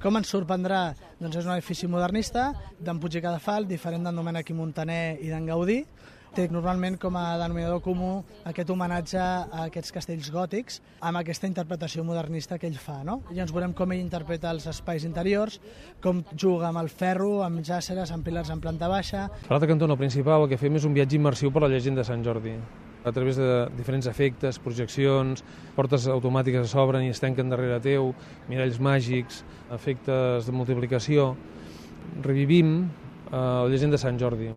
Com ens sorprendrà? Doncs és un edifici modernista d'en Puig i Cadafal, diferent d'en Domènec i Montaner i d'en Gaudí. Té normalment com a denominador comú aquest homenatge a aquests castells gòtics amb aquesta interpretació modernista que ell fa. No? I ens veurem com ell interpreta els espais interiors, com juga amb el ferro, amb jàsseres, amb pilars en planta baixa. Per l'altra cantona principal el que fem és un viatge immersiu per la llegenda de Sant Jordi a través de diferents efectes, projeccions, portes automàtiques s'obren i es tanquen darrere teu, miralls màgics, efectes de multiplicació. Revivim eh, la llegenda de Sant Jordi.